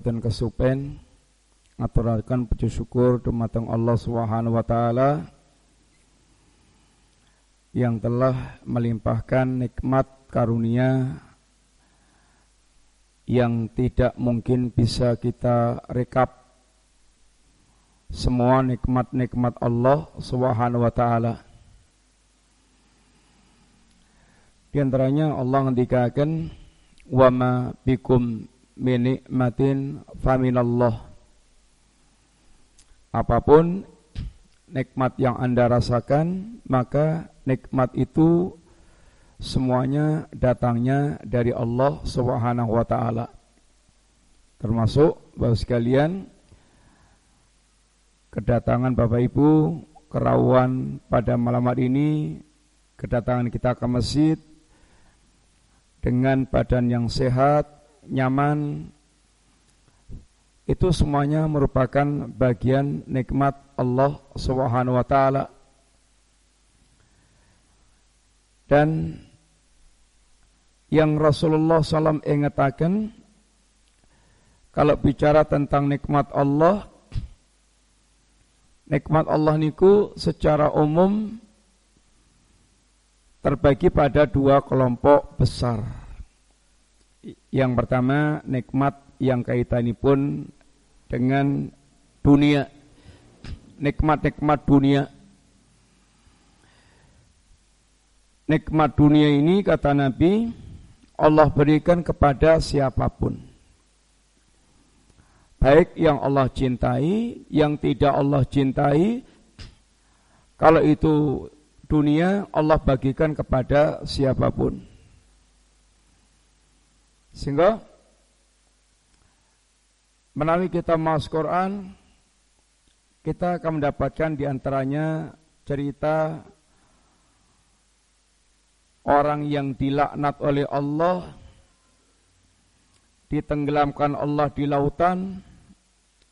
dan kesupen ngaturaken puji syukur dumateng Allah Subhanahu wa taala yang telah melimpahkan nikmat karunia yang tidak mungkin bisa kita rekap semua nikmat-nikmat Allah Subhanahu wa taala. Di antaranya Allah ngendikaken wa ma bikum min nikmatin faminallah. Apa pun nikmat yang Anda rasakan, maka nikmat itu semuanya datangnya dari Allah Subhanahu wa taala. Termasuk Bapak sekalian kedatangan Bapak Ibu kerawan pada malam hari ini, kedatangan kita ke masjid dengan badan yang sehat, nyaman, itu semuanya merupakan bagian nikmat Allah Subhanahu wa taala. Dan yang Rasulullah SAW ingatakan kalau bicara tentang nikmat Allah nikmat Allah niku secara umum terbagi pada dua kelompok besar yang pertama nikmat yang kaitannya pun dengan dunia. Nikmat-nikmat dunia. Nikmat dunia ini kata Nabi Allah berikan kepada siapa pun. Baik yang Allah cintai yang tidak Allah cintai kalau itu dunia Allah bagikan kepada siapa pun sehingga melalui kita mas Quran kita akan mendapatkan di antaranya cerita orang yang dilaknat oleh Allah ditenggelamkan Allah di lautan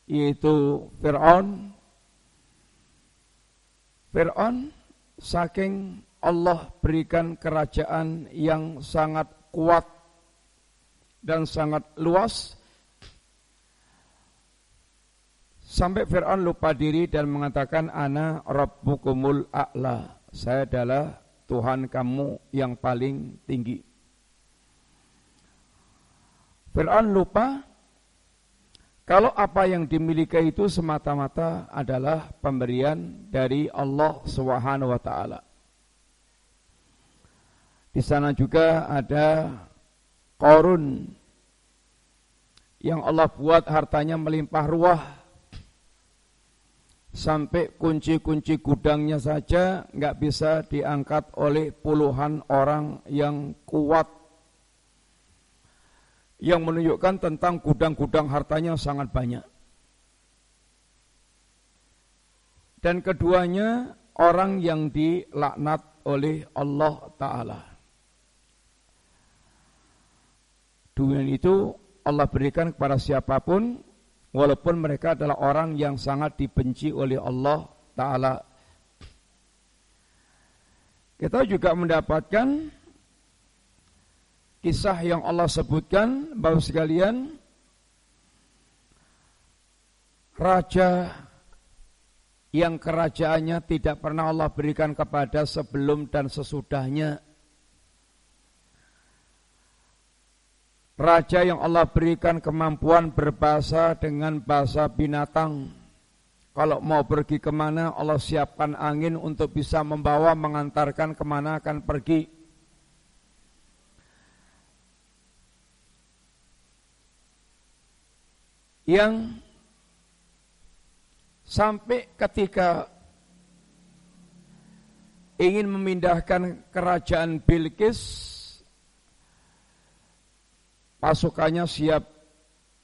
yaitu Fir'aun. Fir'aun saking Allah berikan kerajaan yang sangat kuat dan sangat luas. Sampai Fir'aun lupa diri dan mengatakan ana rabbukumul a'la. Saya adalah Tuhan kamu yang paling tinggi. Fir'aun lupa kalau apa yang dimiliki itu semata-mata adalah pemberian dari Allah Subhanahu wa taala. Di sana juga ada Korun yang Allah buat hartanya melimpah ruah sampai kunci-kunci gudangnya saja nggak bisa diangkat oleh puluhan orang yang kuat yang menunjukkan tentang gudang-gudang hartanya sangat banyak. Dan keduanya orang yang dilaknat oleh Allah Ta'ala. Dunia itu Allah berikan kepada siapa pun walaupun mereka adalah orang yang sangat dibenci oleh Allah taala. Kita juga mendapatkan kisah yang Allah sebutkan bahwa sekalian raja yang kerajaannya tidak pernah Allah berikan kepada sebelum dan sesudahnya Raja yang Allah berikan kemampuan berbahasa dengan bahasa binatang. Kalau mau pergi ke mana, Allah siapkan angin untuk bisa membawa, mengantarkan ke mana akan pergi. Yang sampai ketika ingin memindahkan kerajaan Bilqis pasukannya siap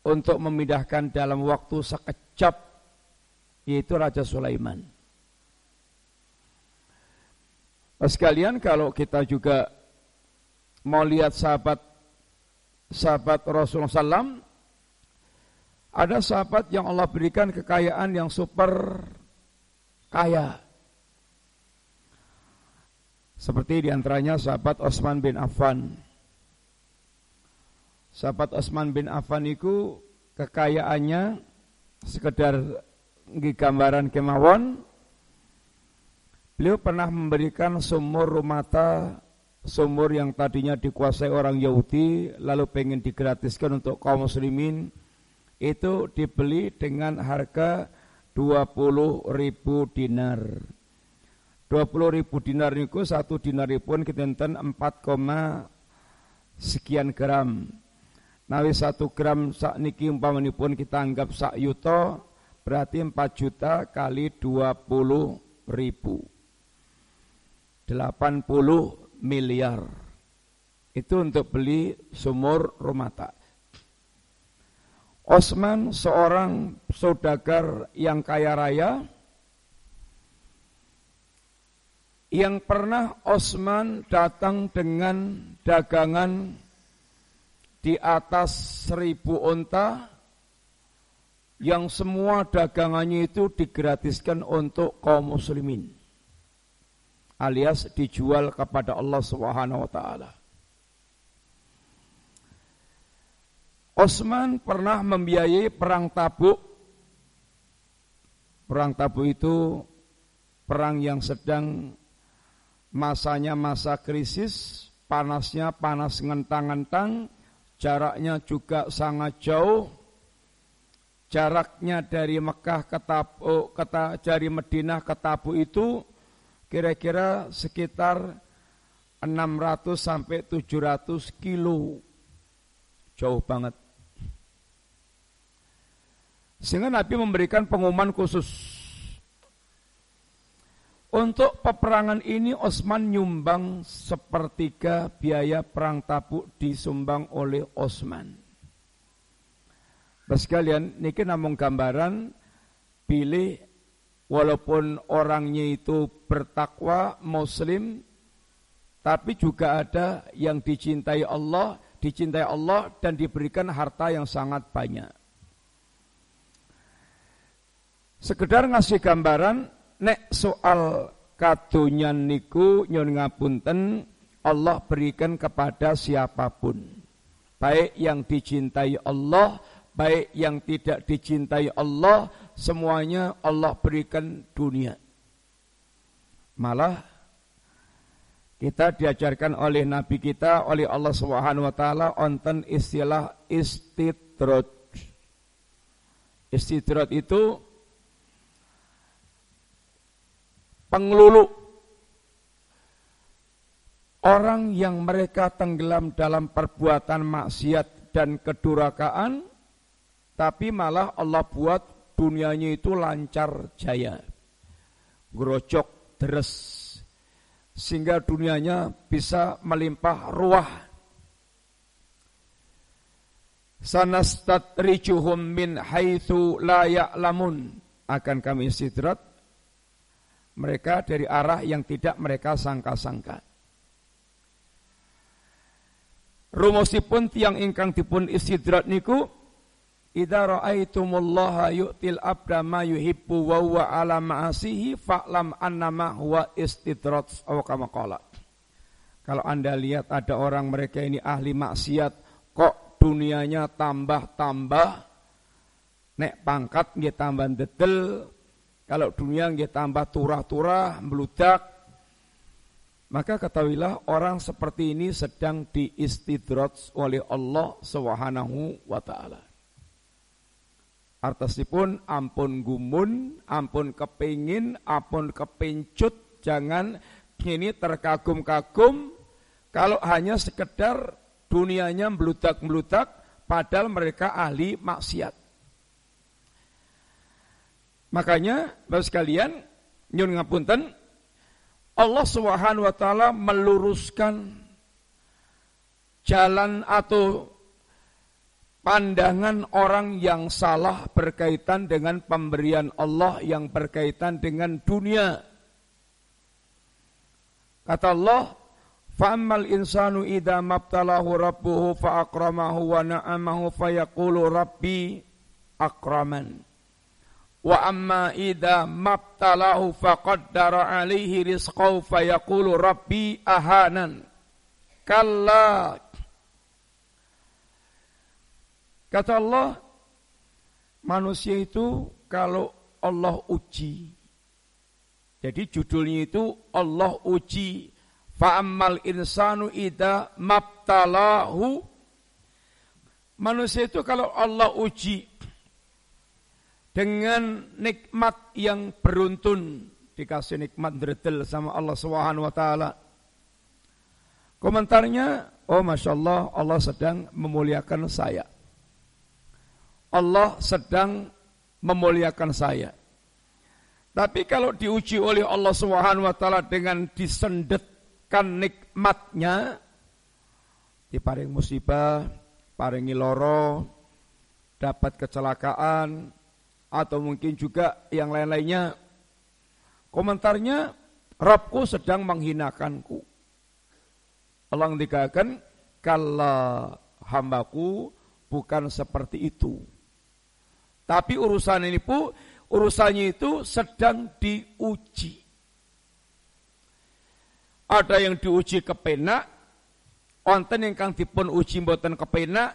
untuk memindahkan dalam waktu sekejap yaitu Raja Sulaiman. Sekalian kalau kita juga mau lihat sahabat sahabat Rasulullah SAW, ada sahabat yang Allah berikan kekayaan yang super kaya. Seperti di antaranya sahabat Osman bin Affan. Sahabat Osman bin Affan itu kekayaannya sekedar gambaran kemawon. Beliau pernah memberikan sumur rumata sumur yang tadinya dikuasai orang Yahudi lalu pengen digratiskan untuk kaum muslimin. Itu dibeli dengan harga 20 ribu dinar. 20 ribu dinar niku satu dinar pun kita 4, sekian gram nawi satu gram sak niki umpamanipun kita anggap sak yuto berarti 4 juta kali 20 ribu 80 miliar. Itu untuk beli sumur rumata. Osman seorang saudagar yang kaya raya yang pernah Osman datang dengan dagangan di atas seribu onta yang semua dagangannya itu digratiskan untuk kaum muslimin alias dijual kepada Allah Subhanahu wa taala. Osman pernah membiayai perang Tabuk. Perang Tabuk itu perang yang sedang masanya masa krisis, panasnya panas ngentang-ngentang, jaraknya juga sangat jauh. Jaraknya dari Mekah ke Tabuk, ke, dari Madinah ke Tabuk itu kira-kira sekitar 600 sampai 700 kilo. Jauh banget. Sehingga Nabi memberikan pengumuman khusus. Untuk peperangan ini Osman nyumbang sepertiga biaya perang tabuk disumbang oleh Osman. Bapak sekalian, niki namung gambaran pilih walaupun orangnya itu bertakwa muslim tapi juga ada yang dicintai Allah, dicintai Allah dan diberikan harta yang sangat banyak. Sekedar ngasih gambaran nek soal kadonyan niku nyon ngapunten Allah berikan kepada siapa pun. Baik yang dicintai Allah, baik yang tidak dicintai Allah, semuanya Allah berikan dunia. Malah kita diajarkan oleh Nabi kita, oleh Allah Subhanahu wa taala onten istilah istidrot. Istidrot itu pengelulu Orang yang mereka tenggelam dalam perbuatan maksiat dan kedurakaan, tapi malah Allah buat dunianya itu lancar jaya. Grocok deres. Sehingga dunianya bisa melimpah ruah. Sanastadrijuhum min haitsu la ya'lamun. Akan kami istidrat mereka dari arah yang tidak mereka sangka-sangka. Rumusipun tiang ingkang dipun istidrat niku Idza ra'aitumullaha yu'til abda ma yuhibbu wa huwa ala ma'asihi fa'lam annama huwa istidrat qala. Kalau Anda lihat ada orang mereka ini ahli maksiat kok dunianya tambah-tambah nek pangkat nggih tambah dedel kalau dunia nggih tambah turah-turah meludak maka ketahuilah orang seperti ini sedang diistidrat oleh Allah Subhanahu wa taala. Artosipun ampun gumun, ampun kepingin, ampun kepincut, jangan ini terkagum-kagum kalau hanya sekedar dunianya meludak-meludak padahal mereka ahli maksiat. Makanya Bapak sekalian, nyun ngapunten Allah Subhanahu wa taala meluruskan jalan atau pandangan orang yang salah berkaitan dengan pemberian Allah yang berkaitan dengan dunia. Kata Allah, "Fa'ammal insanu idza mabtalahu rabbuhu fa'akramahu wa na'amahu fayaqulu rabbi akraman." Wa amma idza mabtalahu faqaddara alaihi rizqahu fayaqulu rabbi ahanan. Kalla Kata Allah, manusia itu kalau Allah uji. Jadi judulnya itu Allah uji. Fa'ammal insanu ida mabtalahu. Manusia itu kalau Allah uji dengan nikmat yang beruntun dikasih nikmat dredel sama Allah Subhanahu wa taala. Komentarnya, oh masya Allah, Allah sedang memuliakan saya. Allah sedang memuliakan saya. Tapi kalau diuji oleh Allah Subhanahu wa taala dengan disendetkan nikmatnya diparing musibah, paringi loro, dapat kecelakaan atau mungkin juga yang lain-lainnya. Komentarnya, Rabku sedang menghinakanku. Allah dikatakan, kalau hambaku bukan seperti itu. Tapi urusan ini pun urusannya itu sedang diuji. Ada yang diuji kepenak, onten yang kang dipun uji mboten kepenak,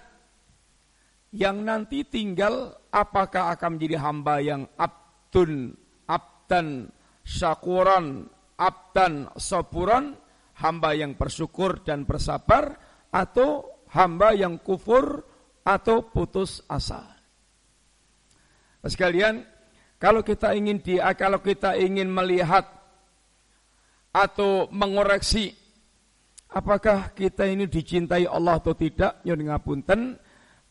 yang nanti tinggal apakah akan menjadi hamba yang abdun, abdan, syakuran, abdan, saburan, hamba yang bersyukur dan bersabar, atau hamba yang kufur atau putus asa. Sekalian, kalau kita ingin di, kalau kita ingin melihat atau mengoreksi apakah kita ini dicintai Allah atau tidak, nyun ngapunten,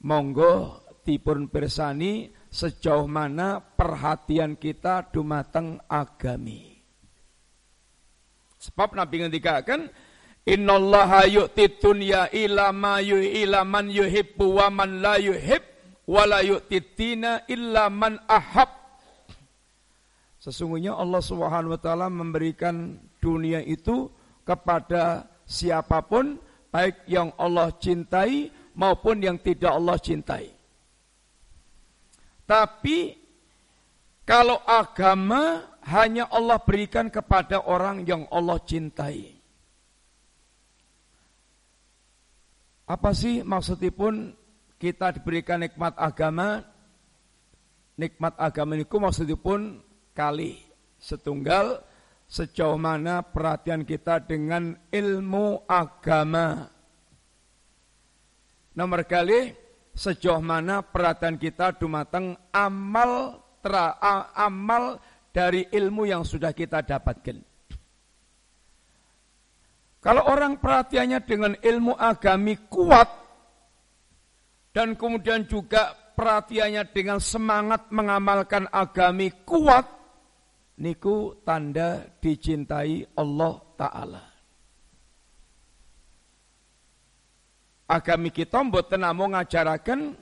monggo dipun persani sejauh mana perhatian kita dumateng agami. Sebab Nabi ngendikaken innallaha yu'ti dunya ila ma ila man yuhibbu wa man la yuhib wa la yu'ti illa man ahab Sesungguhnya Allah Subhanahu wa taala memberikan dunia itu kepada siapa pun baik yang Allah cintai maupun yang tidak Allah cintai. Tapi kalau agama hanya Allah berikan kepada orang yang Allah cintai. Apa sih maksudnya pun kita diberikan nikmat agama? Nikmat agama itu maksudnya pun kali setunggal sejauh mana perhatian kita dengan ilmu agama. Nomor kali sejauh mana perhatian kita dumateng amal tra, amal dari ilmu yang sudah kita dapatkan. Kalau orang perhatiannya dengan ilmu agami kuat dan kemudian juga perhatiannya dengan semangat mengamalkan agami kuat, niku tanda dicintai Allah Ta'ala. Agami kita mboten namung ngajaraken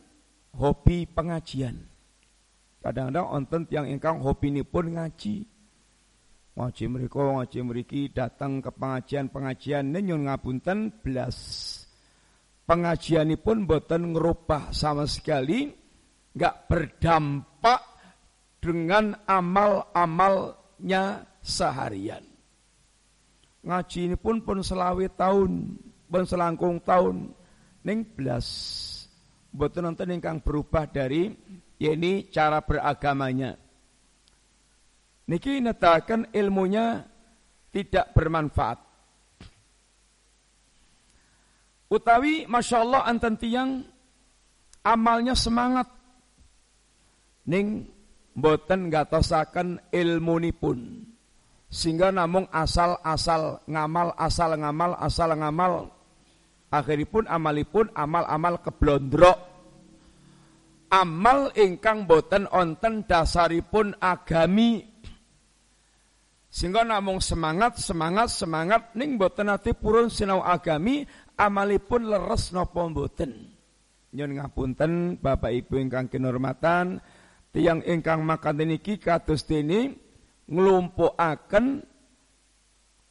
hobi pengajian. Kadang-kadang onten yang ingkang hobi ini pun ngaji. Ngaji mereka, ngaji meriki datang ke pengajian-pengajian nyun ngapunten belas. Pengajian ini pun mboten ngerubah sama sekali, nggak berdampak dengan amal-amalnya seharian. Ngaji ini pun pun selawe tahun, pun selangkung tahun, ning belas. Betul nonton ingkang berubah dari ya ini cara beragamanya. Niki netakan ilmunya tidak bermanfaat. Utawi Masya Allah anten tiang amalnya semangat. Ning boten gatosaken pun sehingga namung asal-asal ngamal asal ngamal asal ngamal akhiripun amalipun amal-amal keblondrok. Amal ingkang boten onten dasaripun agami. Sehingga namung semangat semangat semangat ning boten ati purun sinau agami amalipun leres napa boten nyun ngapunten Bapak Ibu ingkang kinurmatan tiang ingkang makan niki kados dene nglumpukaken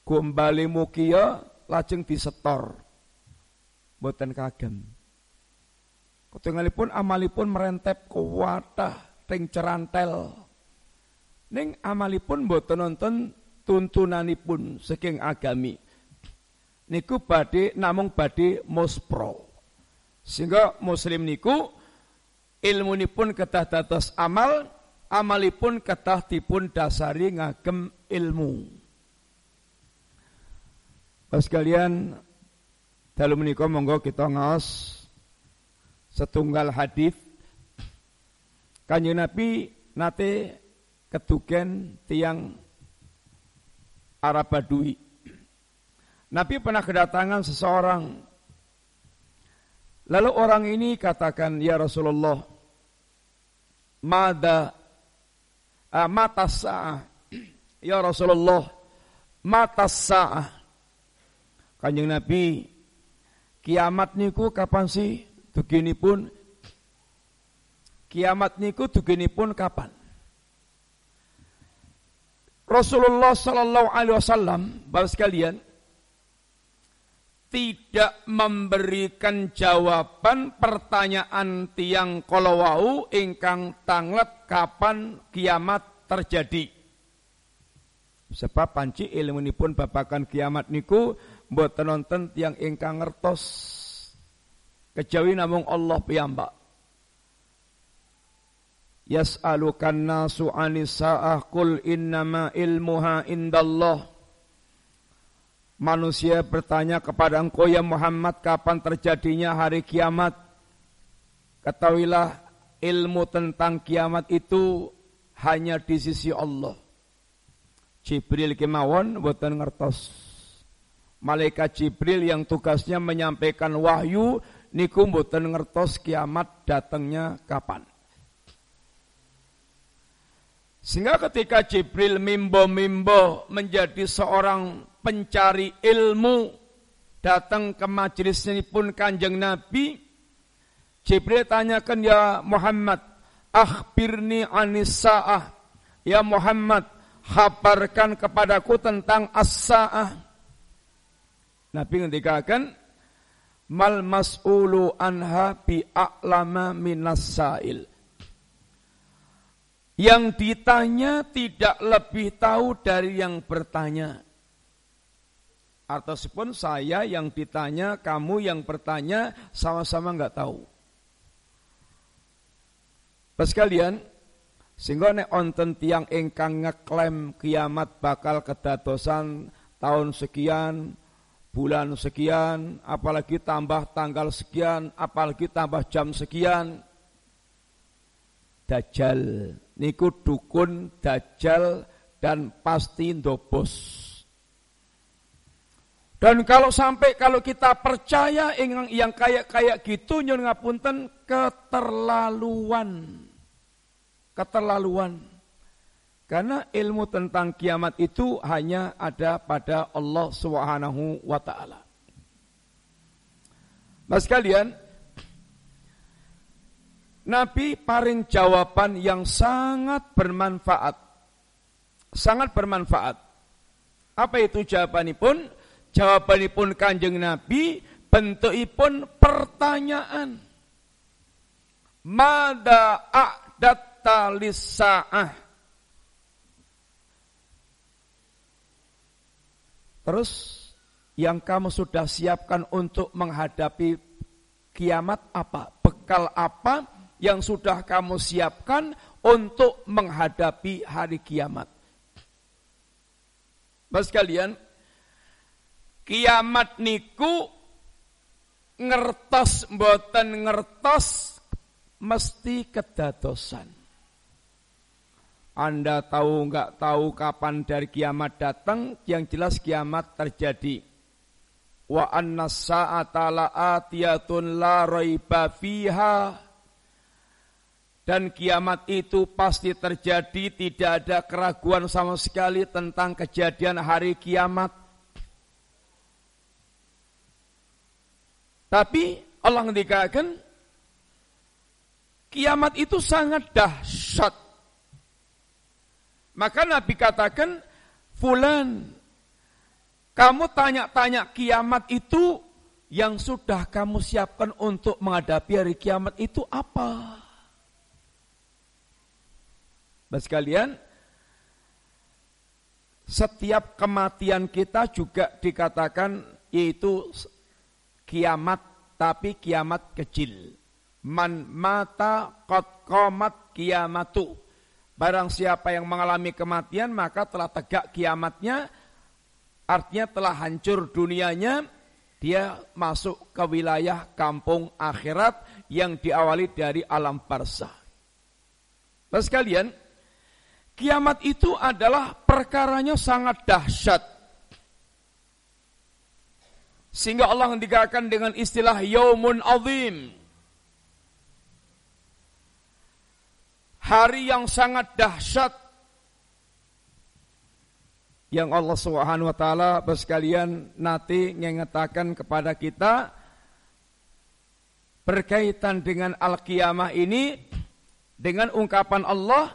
gombale mukia lajeng disetor boten kagem. Ketinggalipun amalipun merentep kuwatah teng cerantel. Ning amalipun boten nonton tuntunanipun saking agami. Niku badhe namung badhe muspro sehingga muslim niku ilmunipun kedah dados amal, amalipun kedah dipun dasari ngagem ilmu. Pas kalian dalam menikah monggo kita ngaos setunggal hadis Kanjeng Nabi nate ketuken tiang Arab Badui. Nabi pernah kedatangan seseorang. Lalu orang ini katakan, Ya Rasulullah, Mada uh, mata sa'ah. Ya Rasulullah, mata sa'ah. Kanjeng Nabi, kiamat niku kapan sih? Begini pun Kiamat niku pun kapan? Rasulullah Sallallahu Alaihi Wasallam, bapak sekalian, tidak memberikan jawaban pertanyaan tiang kolowau ingkang tanglet kapan kiamat terjadi. Sebab panci ilmu ini pun babakan kiamat niku buat nonton tiang ingkang ngertos kejawi namung Allah piyambak. Yas'alukan nasu anis sa'ah kul innama ilmuha indallah. Manusia bertanya kepada engkau ya Muhammad kapan terjadinya hari kiamat. Ketahuilah ilmu tentang kiamat itu hanya di sisi Allah. Jibril kemawon boten ngertos. Malaikat Jibril yang tugasnya menyampaikan wahyu niku boten ngertos kiamat datangnya kapan. Sehingga ketika Jibril mimbo-mimbo menjadi seorang pencari ilmu datang ke majelis ini pun kanjeng Nabi Jibril tanyakan ya Muhammad akhbirni anisa'ah ya Muhammad habarkan kepadaku tentang as-sa'ah Nabi ngendikakan mal mas'ulu anha bi a'lama minas sa'il yang ditanya tidak lebih tahu dari yang bertanya. Ataupun saya yang ditanya, kamu yang bertanya, sama-sama nggak tahu. Pas kalian, sehingga nek onten tiang engkang ngeklaim kiamat bakal kedadosan tahun sekian, bulan sekian, apalagi tambah tanggal sekian, apalagi tambah jam sekian. Dajjal niku dukun dajjal dan pasti ndobos. Dan kalau sampai kalau kita percaya yang yang kayak kayak gitu nyun ngapunten keterlaluan. Keterlaluan. Karena ilmu tentang kiamat itu hanya ada pada Allah Subhanahu wa taala. Mas kalian, Nabi paring jawaban yang sangat bermanfaat. Sangat bermanfaat. Apa itu jawabanipun? Jawabanipun kanjeng Nabi bentukipun pertanyaan. Mada a'datta lisa'ah. Terus yang kamu sudah siapkan untuk menghadapi kiamat apa? Bekal apa yang sudah kamu siapkan untuk menghadapi hari kiamat. Mas kalian, kiamat niku ngertos mboten ngertos mesti kedadosan. Anda tahu nggak tahu kapan dari kiamat datang, yang jelas kiamat terjadi. Wa anna sa'ata la'atiyatun la raiba fiha dan kiamat itu pasti terjadi, tidak ada keraguan sama sekali tentang kejadian hari kiamat. Tapi Allah ngendikakan kiamat itu sangat dahsyat. Maka Nabi katakan, "Fulan, kamu tanya-tanya kiamat itu yang sudah kamu siapkan untuk menghadapi hari kiamat itu apa?" Bapak sekalian, setiap kematian kita juga dikatakan yaitu kiamat tapi kiamat kecil. man mata qad qamat kiamatu. Barang siapa yang mengalami kematian maka telah tegak kiamatnya artinya telah hancur dunianya dia masuk ke wilayah kampung akhirat yang diawali dari alam barzah. Terus kalian, kiamat itu adalah perkaranya sangat dahsyat. Sehingga Allah mendikatakan dengan istilah yaumun azim. Hari yang sangat dahsyat. Yang Allah Subhanahu wa taala bersekalian nanti mengatakan kepada kita berkaitan dengan al-qiyamah ini dengan ungkapan Allah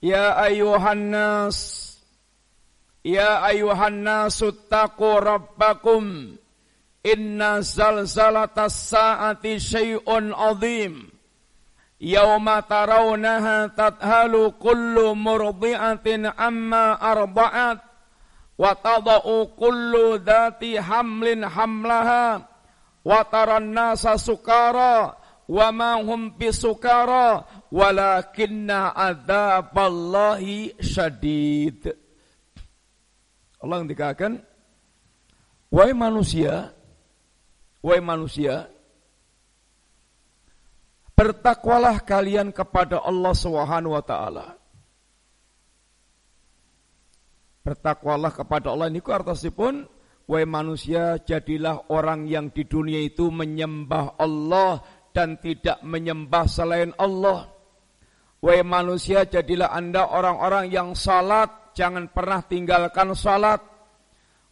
ya ayuhan nas ya ayuhan nas taqu rabbakum inna zalzalatas saati syai'un azim Yawma tarawnaha tadhalu kullu murdi'atin amma arba'at wa tada'u kullu dhati hamlin hamlaha wa taran nasa sukara wa ma hum bisukara walakinna adzaballahi syadid Allah yang dikatakan wahai manusia wahai manusia Bertakwalah kalian kepada Allah Subhanahu wa taala. Bertakwalah kepada Allah ini artasipun wahai manusia jadilah orang yang di dunia itu menyembah Allah dan tidak menyembah selain Allah. Wahai manusia jadilah Anda orang-orang yang salat, jangan pernah tinggalkan salat.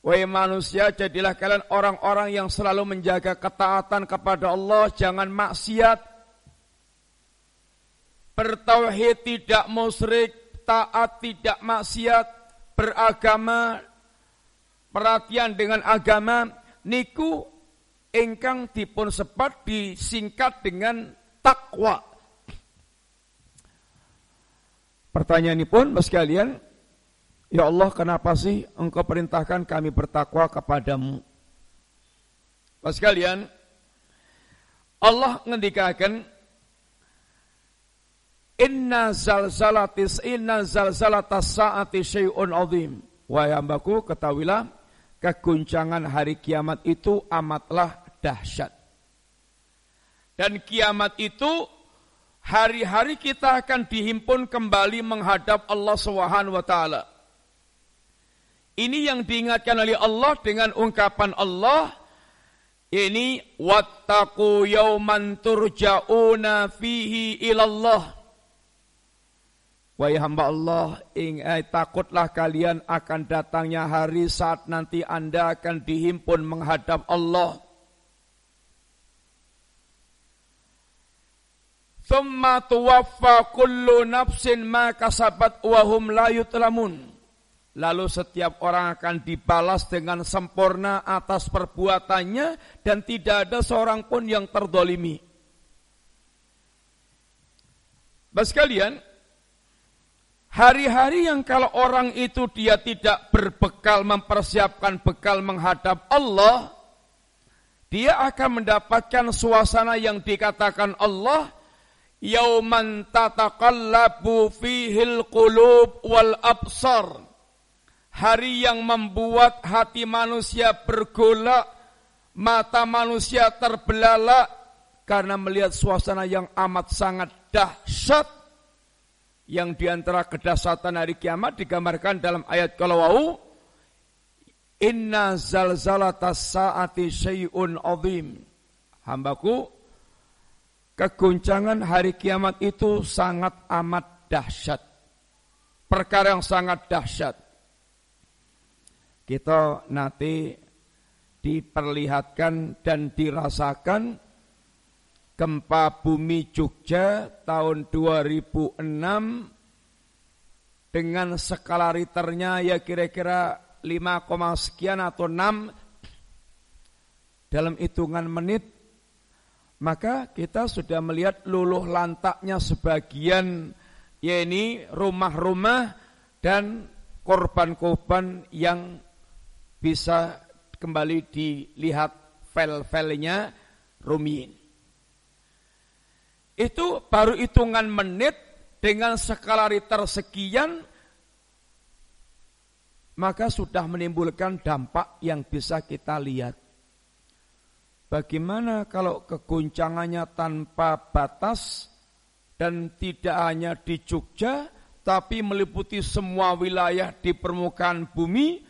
Wahai manusia jadilah kalian orang-orang yang selalu menjaga ketaatan kepada Allah, jangan maksiat bertauhid tidak musyrik, taat tidak maksiat, beragama, perhatian dengan agama, niku ingkang dipun sepat disingkat dengan takwa. Pertanyaan ini pun, mas kalian, Ya Allah, kenapa sih engkau perintahkan kami bertakwa kepadamu? Mas kalian, Allah ngendikakan Inna zalzalatis inna zalzalatas saati syai'un azim. Wahai hambaku, ketahuilah keguncangan hari kiamat itu amatlah dahsyat. Dan kiamat itu hari-hari kita akan dihimpun kembali menghadap Allah Subhanahu wa taala. Ini yang diingatkan oleh Allah dengan ungkapan Allah ini wattaqu yauman turja'una fihi ilallah Wahai hamba Allah, ingat takutlah kalian akan datangnya hari saat nanti Anda akan dihimpun menghadap Allah. Thumma tuwaffa kullu nafsin ma kasabat wa hum la yutlamun. Lalu setiap orang akan dibalas dengan sempurna atas perbuatannya dan tidak ada seorang pun yang terdolimi. Bapak sekalian, Hari-hari yang kalau orang itu dia tidak berbekal mempersiapkan bekal menghadap Allah, dia akan mendapatkan suasana yang dikatakan Allah, yauman tataqallabu fihil qulub wal absar. Hari yang membuat hati manusia bergolak, mata manusia terbelalak karena melihat suasana yang amat sangat dahsyat yang di antara kedahsyatan hari kiamat digambarkan dalam ayat kalau Inna zalzalatas saati syai'un azim. Hambaku, keguncangan hari kiamat itu sangat amat dahsyat. Perkara yang sangat dahsyat. Kita nanti diperlihatkan dan dirasakan gempa bumi Jogja tahun 2006 dengan skala Richternya ya kira-kira 5, sekian atau 6 dalam hitungan menit maka kita sudah melihat luluh lantaknya sebagian ya ini rumah-rumah dan korban-korban yang bisa kembali dilihat file-filenya Rumiin. Itu baru hitungan menit dengan skala Richter sekian maka sudah menimbulkan dampak yang bisa kita lihat. Bagaimana kalau keguncangannya tanpa batas dan tidak hanya di Jogja, tapi meliputi semua wilayah di permukaan bumi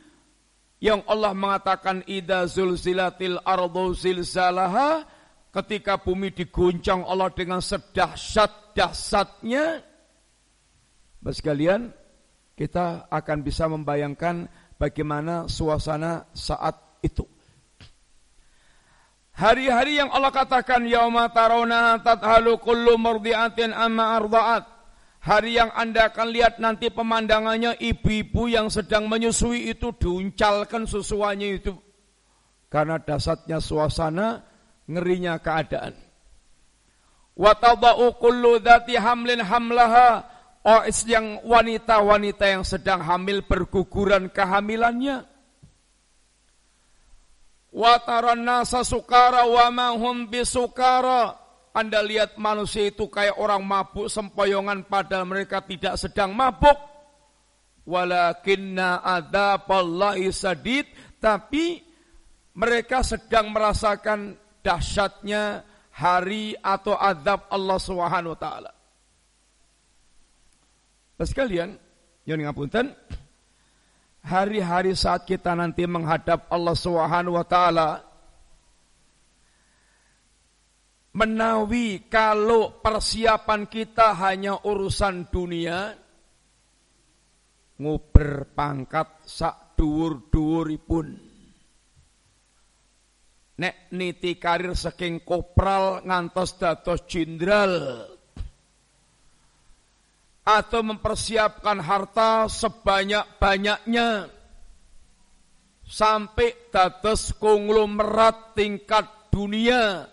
yang Allah mengatakan ida zulzilatil ardu zilzalaha ketika bumi diguncang Allah dengan sedahsyat dahsyatnya Bapak sekalian, kita akan bisa membayangkan bagaimana suasana saat itu. Hari-hari yang Allah katakan yauma tarawna tathalu kullu murdiatin amma arda'at. Hari yang Anda akan lihat nanti pemandangannya ibu-ibu yang sedang menyusui itu diuncalkan sesuanya itu. Karena dasarnya suasana, ngerinya keadaan. Wa kullu dhati hamlin hamlaha Oh, yang wanita-wanita yang sedang hamil berguguran kehamilannya. Wataran nasa sukara wa mahum bisukara. Anda lihat manusia itu kayak orang mabuk sempoyongan padahal mereka tidak sedang mabuk. Walakinna adaballahi sadid. Tapi mereka sedang merasakan dahsyatnya hari atau adab Allah Subhanahu wa taala. Sekalian, yang ngapunten, hari-hari saat kita nanti menghadap Allah Subhanahu wa taala menawi kalau persiapan kita hanya urusan dunia nguber pangkat sak dhuwur-dhuwuripun nek niti karir saking kopral ngantos dados jenderal atau mempersiapkan harta sebanyak-banyaknya sampai dados konglomerat tingkat dunia.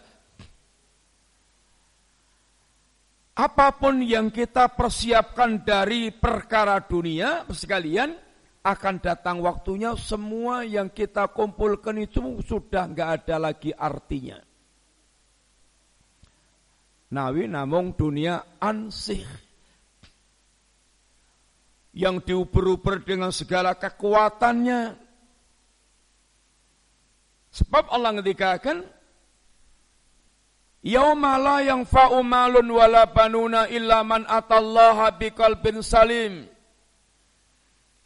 Apa pun yang kita persiapkan dari perkara dunia, sekalian akan datang waktunya semua yang kita kumpulkan itu sudah nggak ada lagi artinya. Nawi namung dunia ansih yang diuber-uber dengan segala kekuatannya. Sebab Allah ngendikakan Yauma la yang malun wala banuna illa man atallaha biqalbin salim.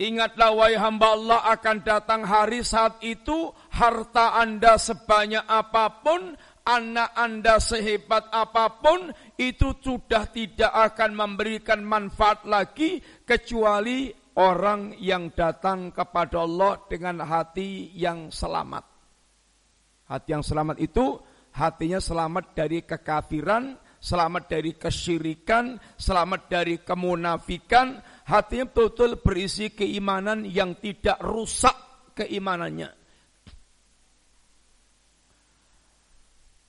Ingatlah wahai hamba Allah akan datang hari saat itu harta Anda sebanyak apa pun anak Anda sehebat apa pun itu sudah tidak akan memberikan manfaat lagi kecuali orang yang datang kepada Allah dengan hati yang selamat. Hati yang selamat itu hatinya selamat dari kekafiran, selamat dari kesyirikan, selamat dari kemunafikan, hatinya betul-betul berisi keimanan yang tidak rusak keimanannya.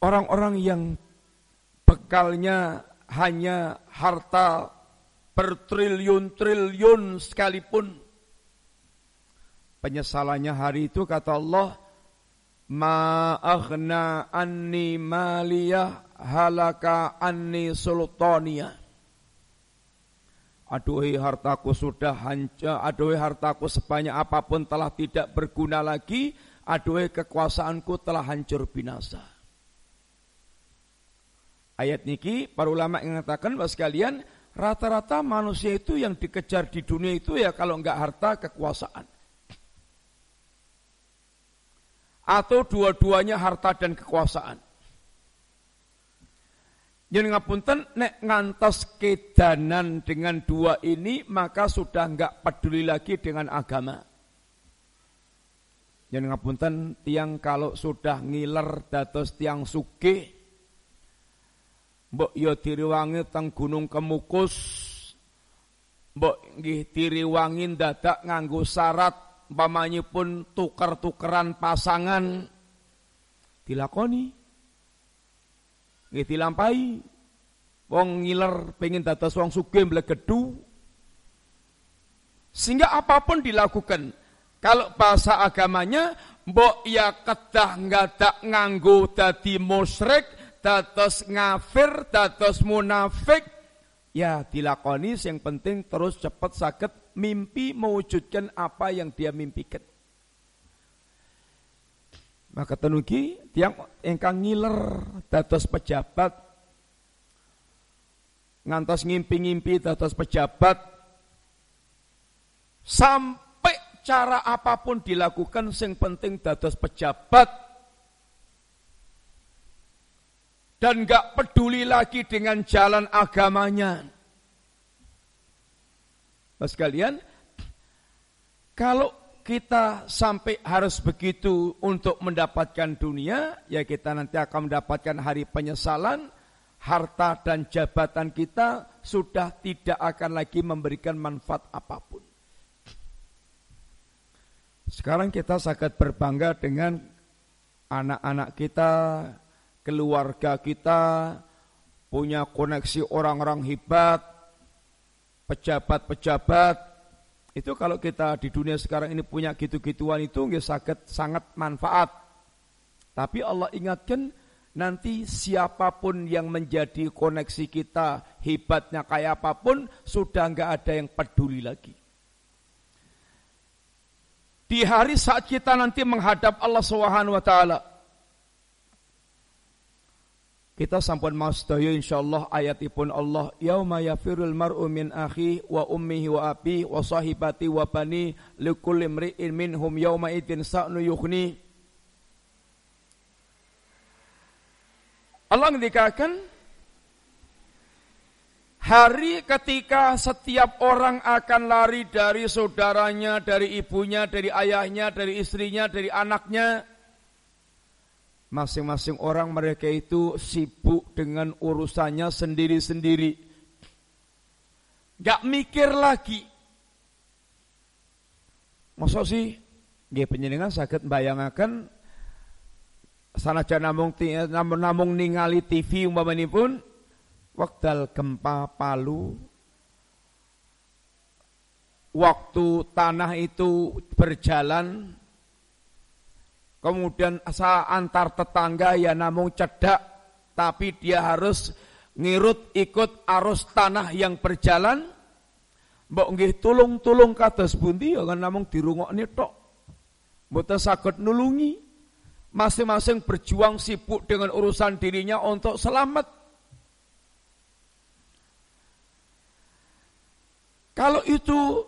Orang-orang yang bekalnya hanya harta bertriliun-triliun sekalipun. Penyesalannya hari itu kata Allah, Ma aghna anni maliyah halaka anni sultaniya. Aduhai hartaku sudah hancur, aduhai hartaku sebanyak apa pun telah tidak berguna lagi, aduhai kekuasaanku telah hancur binasa. Ayat niki para ulama yang mengatakan bahwa sekalian rata-rata manusia itu yang dikejar di dunia itu ya kalau enggak harta kekuasaan. Atau dua-duanya harta dan kekuasaan. Yang ngapunten nek ngantos kedanan dengan dua ini maka sudah enggak peduli lagi dengan agama. Yang ngapunten tiang kalau sudah ngiler dados tiang sugih Mbok yo diriwangi teng Gunung Kemukus. Mbok nggih diriwangi dadak nganggo syarat pun tuker-tukeran pasangan dilakoni. Nggih dilampahi. Wong ngiler pengen dados wong sugih mlegedu. Sehingga apa pun dilakukan. Kalau bahasa agamanya, mbok ya kedah ngadak nganggo dadi musyrik, dados ngafir, dados munafik, ya dilakoni yang penting terus cepat sakit mimpi mewujudkan apa yang dia mimpikan. Maka tenugi tiang engkang ngiler dados pejabat ngantos ngimpi-ngimpi dados pejabat sampai cara apa pun dilakukan sing penting dados pejabat dan gak peduli lagi dengan jalan agamanya. Mas kalian, kalau kita sampai harus begitu untuk mendapatkan dunia, ya kita nanti akan mendapatkan hari penyesalan, harta dan jabatan kita sudah tidak akan lagi memberikan manfaat apa pun. Sekarang kita sangat berbangga dengan anak-anak kita, keluarga kita, punya koneksi orang-orang hebat, pejabat-pejabat, itu kalau kita di dunia sekarang ini punya gitu-gituan itu nggak sangat sangat manfaat. Tapi Allah ingatkan nanti siapa pun yang menjadi koneksi kita hebatnya kayak apa pun sudah nggak ada yang peduli lagi. Di hari saat kita nanti menghadap Allah Subhanahu wa taala kita sampun mas daya insyaallah ayatipun Allah yauma yafirul mar'u min akhi wa ummihi wa abi wa sahibati wa bani likulli imri'in minhum yauma idzin sa'nu yukhni Allah ngendikakan hari ketika setiap orang akan lari dari saudaranya, dari ibunya, dari ayahnya, dari istrinya, dari anaknya Masing-masing orang mereka itu sibuk dengan urusannya sendiri-sendiri. Gak mikir lagi. Masa sih? Gak penjenengan sakit bayangakan sanajan namung namung, namung ningali TV pun waktu gempa Palu waktu tanah itu berjalan Kemudian asa antar tetangga ya namun cedak, tapi dia harus ngirut ikut arus tanah yang berjalan. Mbok nggih tulung-tulung kados bundi ya kan namung dirungokne tok. Mboten saged nulungi. Masing-masing berjuang sibuk dengan urusan dirinya untuk selamat. Kalau itu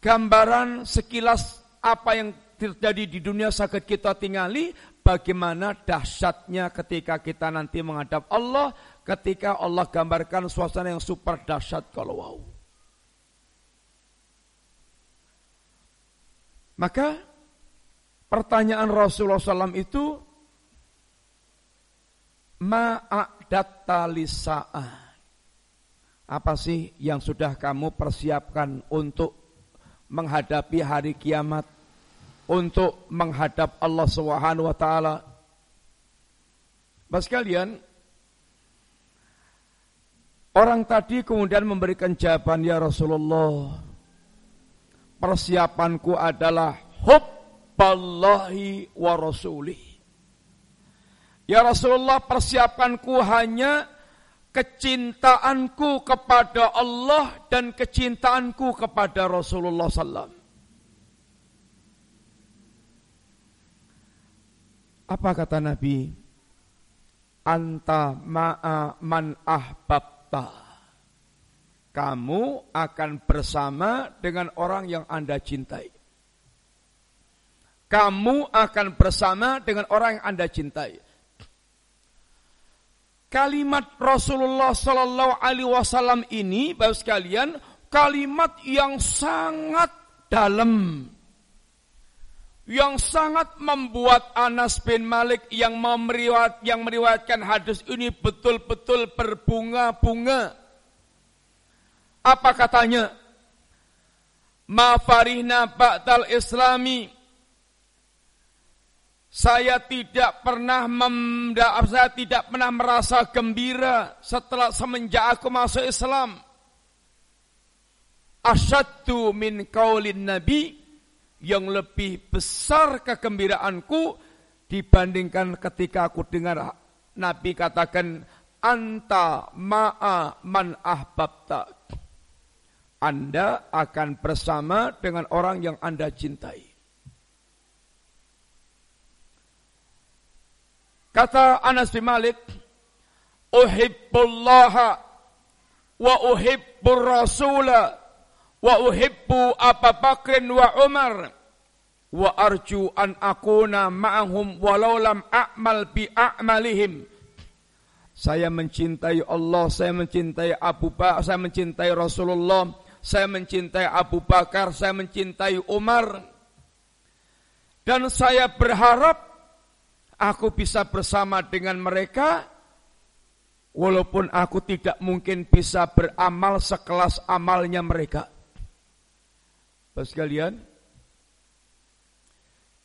gambaran sekilas apa yang terjadi di dunia sakit kita tinggali, bagaimana dahsyatnya ketika kita nanti menghadap Allah, ketika Allah gambarkan suasana yang super dahsyat kalau wow. Maka pertanyaan Rasulullah SAW itu ma'adatta lisa'ah. Apa sih yang sudah kamu persiapkan untuk menghadapi hari kiamat? Untuk menghadap Allah Subhanahu wa taala. Mas kalian, orang tadi kemudian memberikan jawaban ya Rasulullah. Persiapanku adalah hubballahi wa rasulih. Ya Rasulullah, persiapanku hanya kecintaanku kepada Allah dan kecintaanku kepada Rasulullah sallallahu Apa kata Nabi? Anta ma'a man ahbabta. Kamu akan bersama dengan orang yang Anda cintai. Kamu akan bersama dengan orang yang Anda cintai. Kalimat Rasulullah Sallallahu Alaihi Wasallam ini, bapak sekalian, kalimat yang sangat dalam yang sangat membuat Anas bin Malik yang meriwayat yang meriwayatkan hadis ini betul-betul berbunga-bunga. Apa katanya? Ma farihna ba'dal islami saya tidak pernah memda, saya tidak pernah merasa gembira setelah semenjak aku masuk Islam. Asyaddu min qaulin nabi yang lebih besar kegembiraanku dibandingkan ketika aku dengar Nabi katakan anta ma'a man ahbabta. Anda akan bersama dengan orang yang Anda cintai. Kata Anas bin Malik, "Uhibbullaha wa uhibbur rasula wa uhibbu Abu Bakrin wa Umar wa arju an akuna ma'ahum walau lam a'mal bi a'malihim." Saya mencintai Allah, saya mencintai Abu Bakar, saya mencintai Rasulullah, saya mencintai Abu Bakar, saya mencintai Umar. Dan saya berharap aku bisa bersama dengan mereka walaupun aku tidak mungkin bisa beramal sekelas amalnya mereka. Bapak sekalian,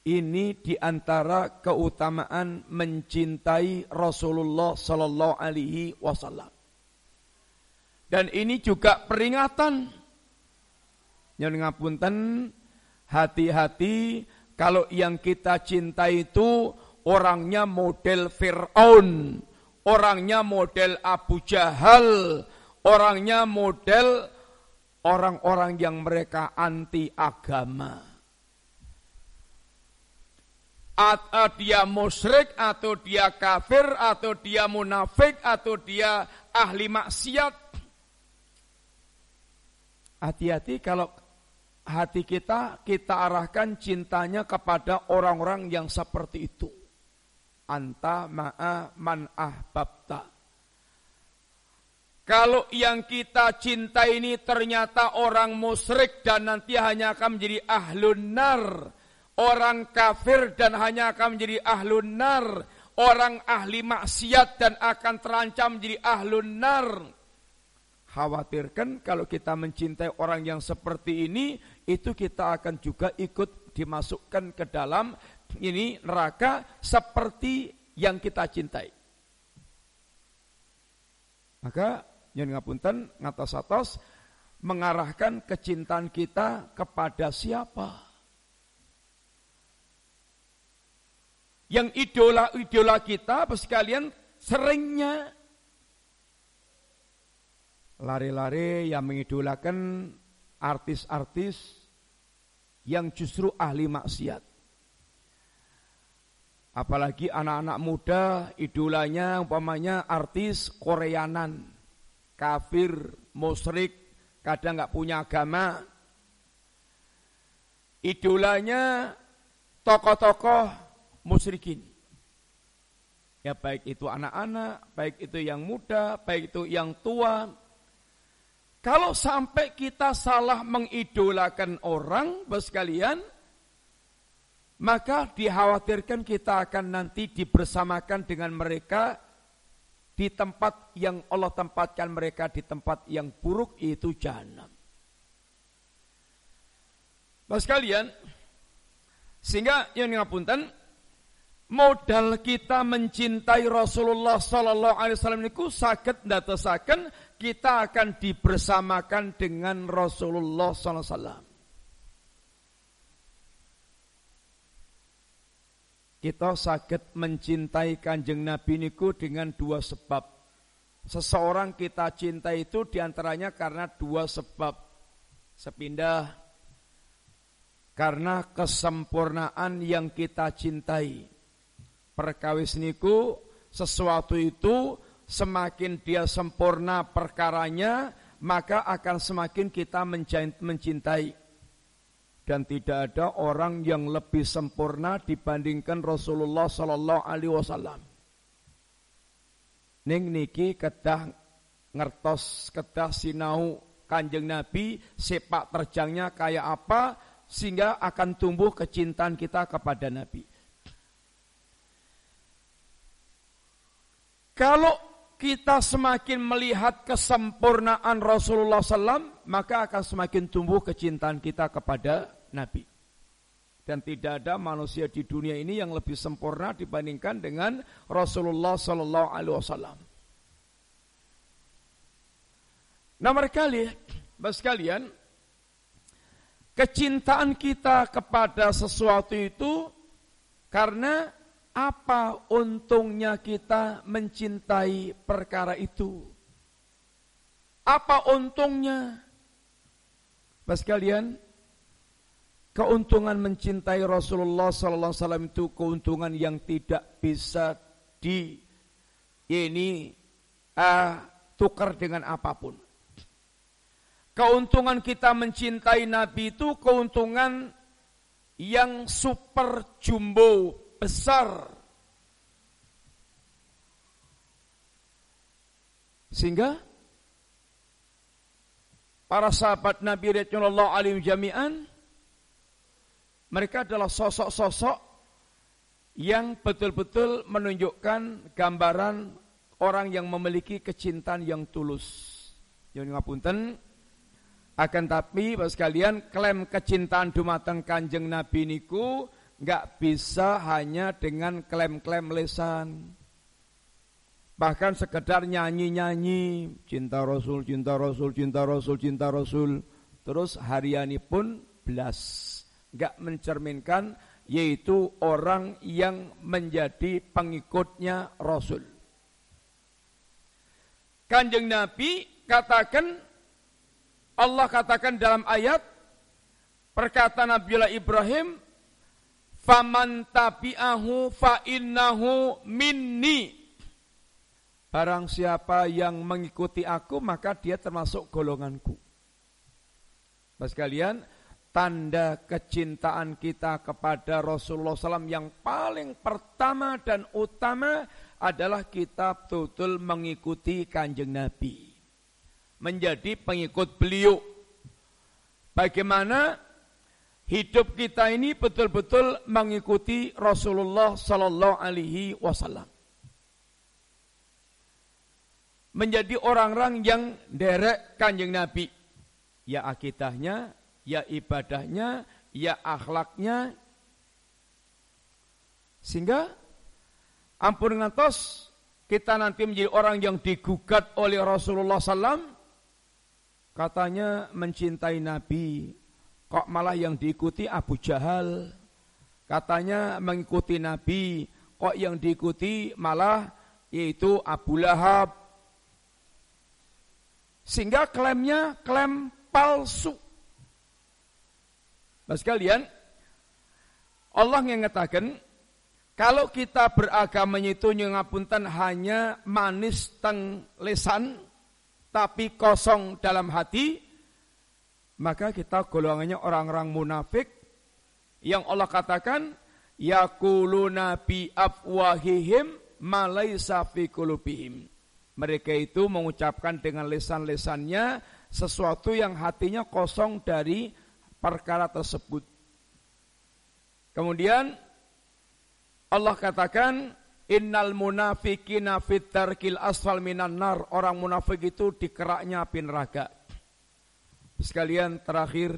ini di antara keutamaan mencintai Rasulullah Sallallahu Alaihi Wasallam. Dan ini juga peringatan. Yang ngapunten, hati-hati kalau yang kita cintai itu orangnya model Fir'aun, orangnya model Abu Jahal, orangnya model orang-orang yang mereka anti agama atau dia musyrik atau dia kafir atau dia munafik atau dia ahli maksiat. Hati-hati kalau hati kita kita arahkan cintanya kepada orang-orang yang seperti itu. Anta ma'a man ahbabta. Kalau yang kita cinta ini ternyata orang musyrik dan nanti hanya akan menjadi ahlun nar orang kafir dan hanya akan menjadi ahlun nar, orang ahli maksiat dan akan terancam menjadi ahlun nar. Khawatirkan kalau kita mencintai orang yang seperti ini, itu kita akan juga ikut dimasukkan ke dalam ini neraka seperti yang kita cintai. Maka yang ngapunten ngatas atas mengarahkan kecintaan kita kepada siapa? Yang idola-idola kita, sekalian seringnya lari-lari yang mengidolakan artis-artis yang justru ahli maksiat. Apalagi anak-anak muda idolanya umpamanya artis Koreanan, kafir, musyrik, kadang nggak punya agama. Idolanya tokoh-tokoh musyrikin. Ya baik itu anak-anak, baik itu yang muda, baik itu yang tua. Kalau sampai kita salah mengidolakan orang, bos kalian, maka dikhawatirkan kita akan nanti dibersamakan dengan mereka di tempat yang Allah tempatkan mereka di tempat yang buruk itu jahanam. Bos kalian, sehingga yang ngapunten, modal kita mencintai Rasulullah sallallahu alaihi wasallam niku saged ndadosaken kita akan dibersamakan dengan Rasulullah sallallahu alaihi wasallam. Kita sakit mencintai kanjeng Nabi niku dengan dua sebab. Seseorang kita cinta itu di antaranya karena dua sebab. Sepindah karena kesempurnaan yang kita cintai perkawis niku sesuatu itu semakin dia sempurna perkaranya maka akan semakin kita mencintai dan tidak ada orang yang lebih sempurna dibandingkan Rasulullah Sallallahu Alaihi Wasallam. Ning niki kedah ngertos kedah sinau kanjeng Nabi sepak terjangnya kayak apa sehingga akan tumbuh kecintaan kita kepada Nabi. Kalau kita semakin melihat kesempurnaan Rasulullah SAW, maka akan semakin tumbuh kecintaan kita kepada Nabi. Dan tidak ada manusia di dunia ini yang lebih sempurna dibandingkan dengan Rasulullah Sallallahu Alaihi Wasallam. Nah mereka lihat, sekalian, kecintaan kita kepada sesuatu itu karena apa untungnya kita mencintai perkara itu? Apa untungnya? Pas kalian, keuntungan mencintai Rasulullah sallallahu alaihi wasallam itu keuntungan yang tidak bisa di ini uh, tukar dengan apa pun. Keuntungan kita mencintai Nabi itu keuntungan yang super jumbo besar. Sehingga para sahabat Nabi Rasulullah alim jami'an mereka adalah sosok-sosok yang betul-betul menunjukkan gambaran orang yang memiliki kecintaan yang tulus. Yang ngapunten, akan tapi Bapak sekalian klaim kecintaan dumateng Kanjeng Nabi niku nggak bisa hanya dengan klaim-klaim lesan. Bahkan sekedar nyanyi-nyanyi cinta Rasul, cinta Rasul, cinta Rasul, cinta Rasul. Terus hariani pun belas. Nggak mencerminkan yaitu orang yang menjadi pengikutnya Rasul. Kanjeng Nabi katakan Allah katakan dalam ayat perkataan Nabiullah Ibrahim Faman tabi'ahu fa innahu minni. Barang siapa yang mengikuti aku maka dia termasuk golonganku. Mas kalian, tanda kecintaan kita kepada Rasulullah SAW yang paling pertama dan utama adalah kita betul mengikuti kanjeng Nabi. Menjadi pengikut beliau. Bagaimana hidup kita ini betul-betul mengikuti Rasulullah Sallallahu Alaihi Wasallam. Menjadi orang-orang yang derek kanjeng Nabi. Ya akidahnya, ya ibadahnya, ya akhlaknya. Sehingga ampun ngantos kita nanti menjadi orang yang digugat oleh Rasulullah SAW. Katanya mencintai Nabi, Kok malah yang diikuti Abu Jahal? Katanya mengikuti Nabi, kok yang diikuti malah yaitu Abu Lahab. Sehingga klaimnya klaim palsu. Nah sekalian, Allah yang mengatakan, kalau kita beragama itu ngapunten hanya manis teng lesan, tapi kosong dalam hati, maka kita golongannya orang-orang munafik yang Allah katakan yaquluna bi afwahihim malaisa fi qulubihim. Mereka itu mengucapkan dengan lesan-lesannya sesuatu yang hatinya kosong dari perkara tersebut. Kemudian Allah katakan innal munafiqina fit tarkil asfal minan nar. Orang munafik itu di keraknya api neraka. Sekalian terakhir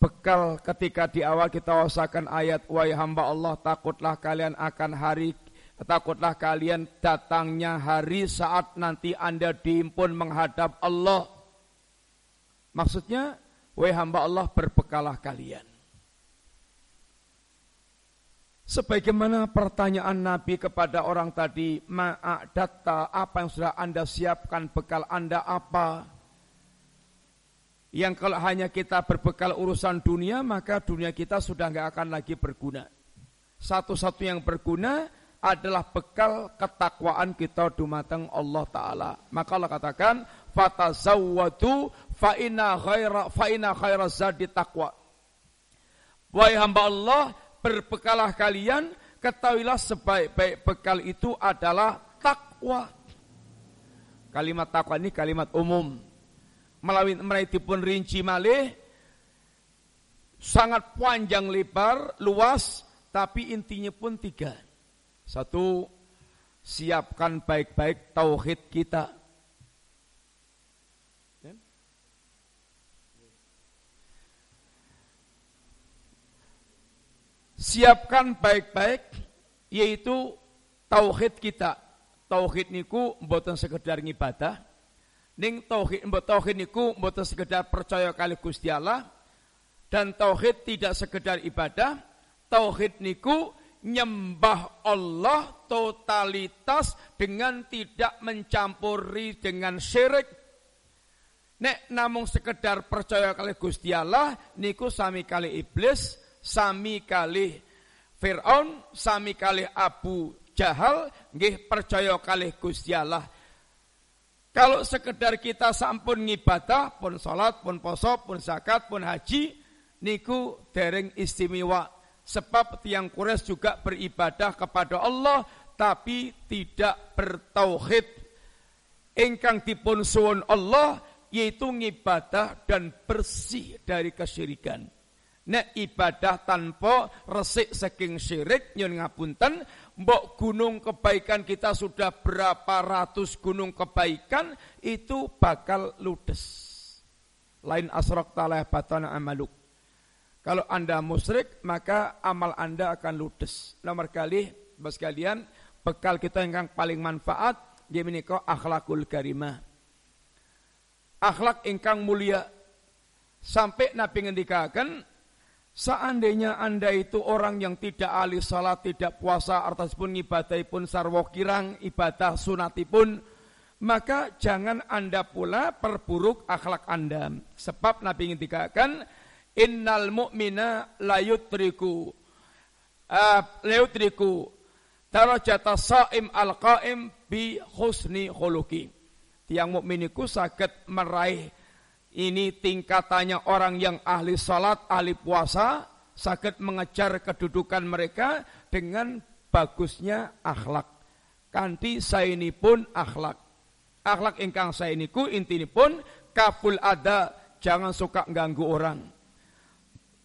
bekal ketika di awal kita wasakan ayat wahai hamba Allah takutlah kalian akan hari takutlah kalian datangnya hari saat nanti Anda diimpun menghadap Allah. Maksudnya wahai hamba Allah berbekalah kalian. Sebagaimana pertanyaan Nabi kepada orang tadi, ma'adatta, apa yang sudah Anda siapkan, bekal Anda apa? Yang kalau hanya kita berbekal urusan dunia, maka dunia kita sudah nggak akan lagi berguna. Satu-satu yang berguna adalah bekal ketakwaan kita dumateng Allah Ta'ala. Maka Allah katakan, Fatazawwadu fa'ina khaira, fa'ina khaira zadi taqwa. Wahai hamba Allah, berbekalah kalian, ketahuilah sebaik-baik bekal itu adalah takwa. Kalimat takwa ini kalimat umum. Melalui melalui pun rinci malih, sangat panjang lebar, luas, tapi intinya pun tiga. Satu, siapkan baik-baik tauhid kita. Siapkan baik-baik yaitu tauhid kita. Tauhid niku mboten sekedar ngibadah, ning tauhid tauhid niku mboten sekedar percaya kali Gusti Allah dan tauhid tidak sekedar ibadah, tauhid niku nyembah Allah totalitas dengan tidak mencampuri dengan syirik. Nek namung sekedar percaya kali Gusti Allah niku sami kali iblis, sami kali Fir'aun, sami kali Abu Jahal, nggih percaya kali Gusti. Kalau sekedar kita sampun ngibadah, pun salat, pun poso, pun zakat, pun haji, niku dereng istimewa Sebab tiang Quraisy juga beribadah kepada Allah tapi tidak bertauhid. Engkang dipun suwun Allah yaitu ngibadah dan bersih dari kesyirikan. Nek ibadah tanpa resik saking syirik nyun ngapunten, mbok gunung kebaikan kita sudah berapa ratus gunung kebaikan itu bakal ludes. Lain asrak talah batana amaluk. Kalau Anda musyrik, maka amal Anda akan ludes. Nomor kali, bos kalian, bekal kita yang paling manfaat, dia menikah akhlakul karimah. Akhlak ingkang mulia. Sampai Nabi ngendikakan, seandainya Anda itu orang yang tidak ahli salat, tidak puasa, artas pun ibadah pun sarwo kirang, ibadah sunatipun, maka jangan Anda pula perburuk akhlak Anda. Sebab Nabi ngendikakan, innal mu'mina layutriku uh, layutriku darajata saim al-qaim bi husni khuluqi tiang mukmin iku saged meraih ini tingkatannya orang yang ahli salat, ahli puasa, sakit mengejar kedudukan mereka dengan bagusnya akhlak. Kanti saini pun akhlak. Akhlak ingkang sainiku intini pun kaful ada, jangan suka ganggu orang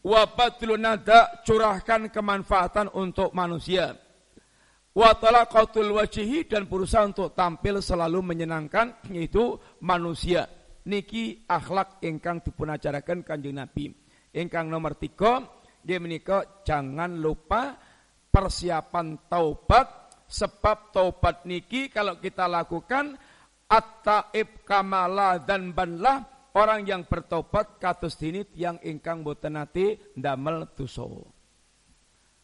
Wabatul nada curahkan kemanfaatan untuk manusia. Wa talaqatul wajhi dan berusaha untuk tampil selalu menyenangkan yaitu manusia. Niki akhlak ingkang dipunajarakan kanjeng Nabi. Ingkang nomor tiga, dia menikah jangan lupa persiapan taubat sebab taubat niki kalau kita lakukan at-taib kamala dan banlah orang yang bertobat kados dini yang ingkang boten nate ndamel dosa.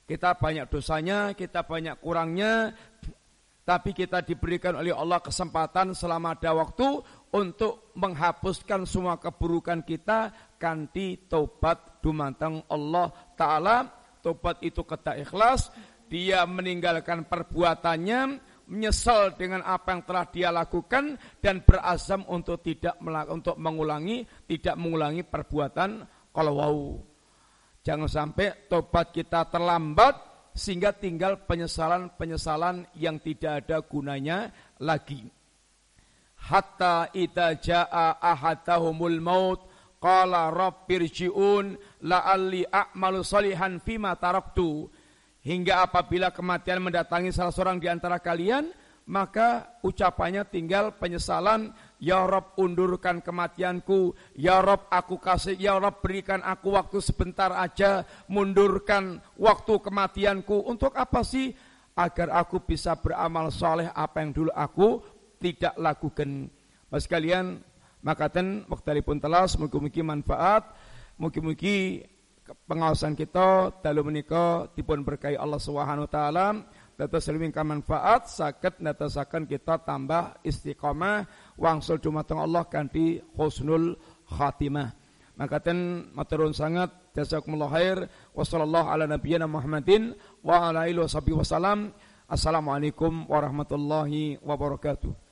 Kita banyak dosanya, kita banyak kurangnya, tapi kita diberikan oleh Allah kesempatan selama ada waktu untuk menghapuskan semua keburukan kita kanti tobat dumantang Allah Ta'ala. Tobat itu kata ikhlas, dia meninggalkan perbuatannya, menyesal dengan apa yang telah dia lakukan dan berazam untuk tidak untuk mengulangi tidak mengulangi perbuatan kalau wow. Jangan sampai tobat kita terlambat sehingga tinggal penyesalan-penyesalan yang tidak ada gunanya lagi. Hatta idza jaa ahadahumul maut qala rabbirji'un la'alli a'malu salihan fima taraktu Hingga apabila kematian mendatangi salah seorang di antara kalian, maka ucapannya tinggal penyesalan, Ya Rob undurkan kematianku, Ya Rob aku kasih, Ya Rob berikan aku waktu sebentar aja, mundurkan waktu kematianku. Untuk apa sih? Agar aku bisa beramal soleh apa yang dulu aku tidak lakukan. Mas kalian, makaten pun telah, semoga-moga manfaat, mungkin-mungkin pengawasan kita dalam menika dipun berkahi Allah Subhanahu wa taala dados ka manfaat saged netasaken kita tambah istiqomah wangsul dumateng Allah kanthi husnul khatimah. Makaten maturun sangat jazakumullah khair. Wa sallallahu ala nabiyyina Muhammadin wa ala alihi wasallam assalamualaikum warahmatullahi wabarakatuh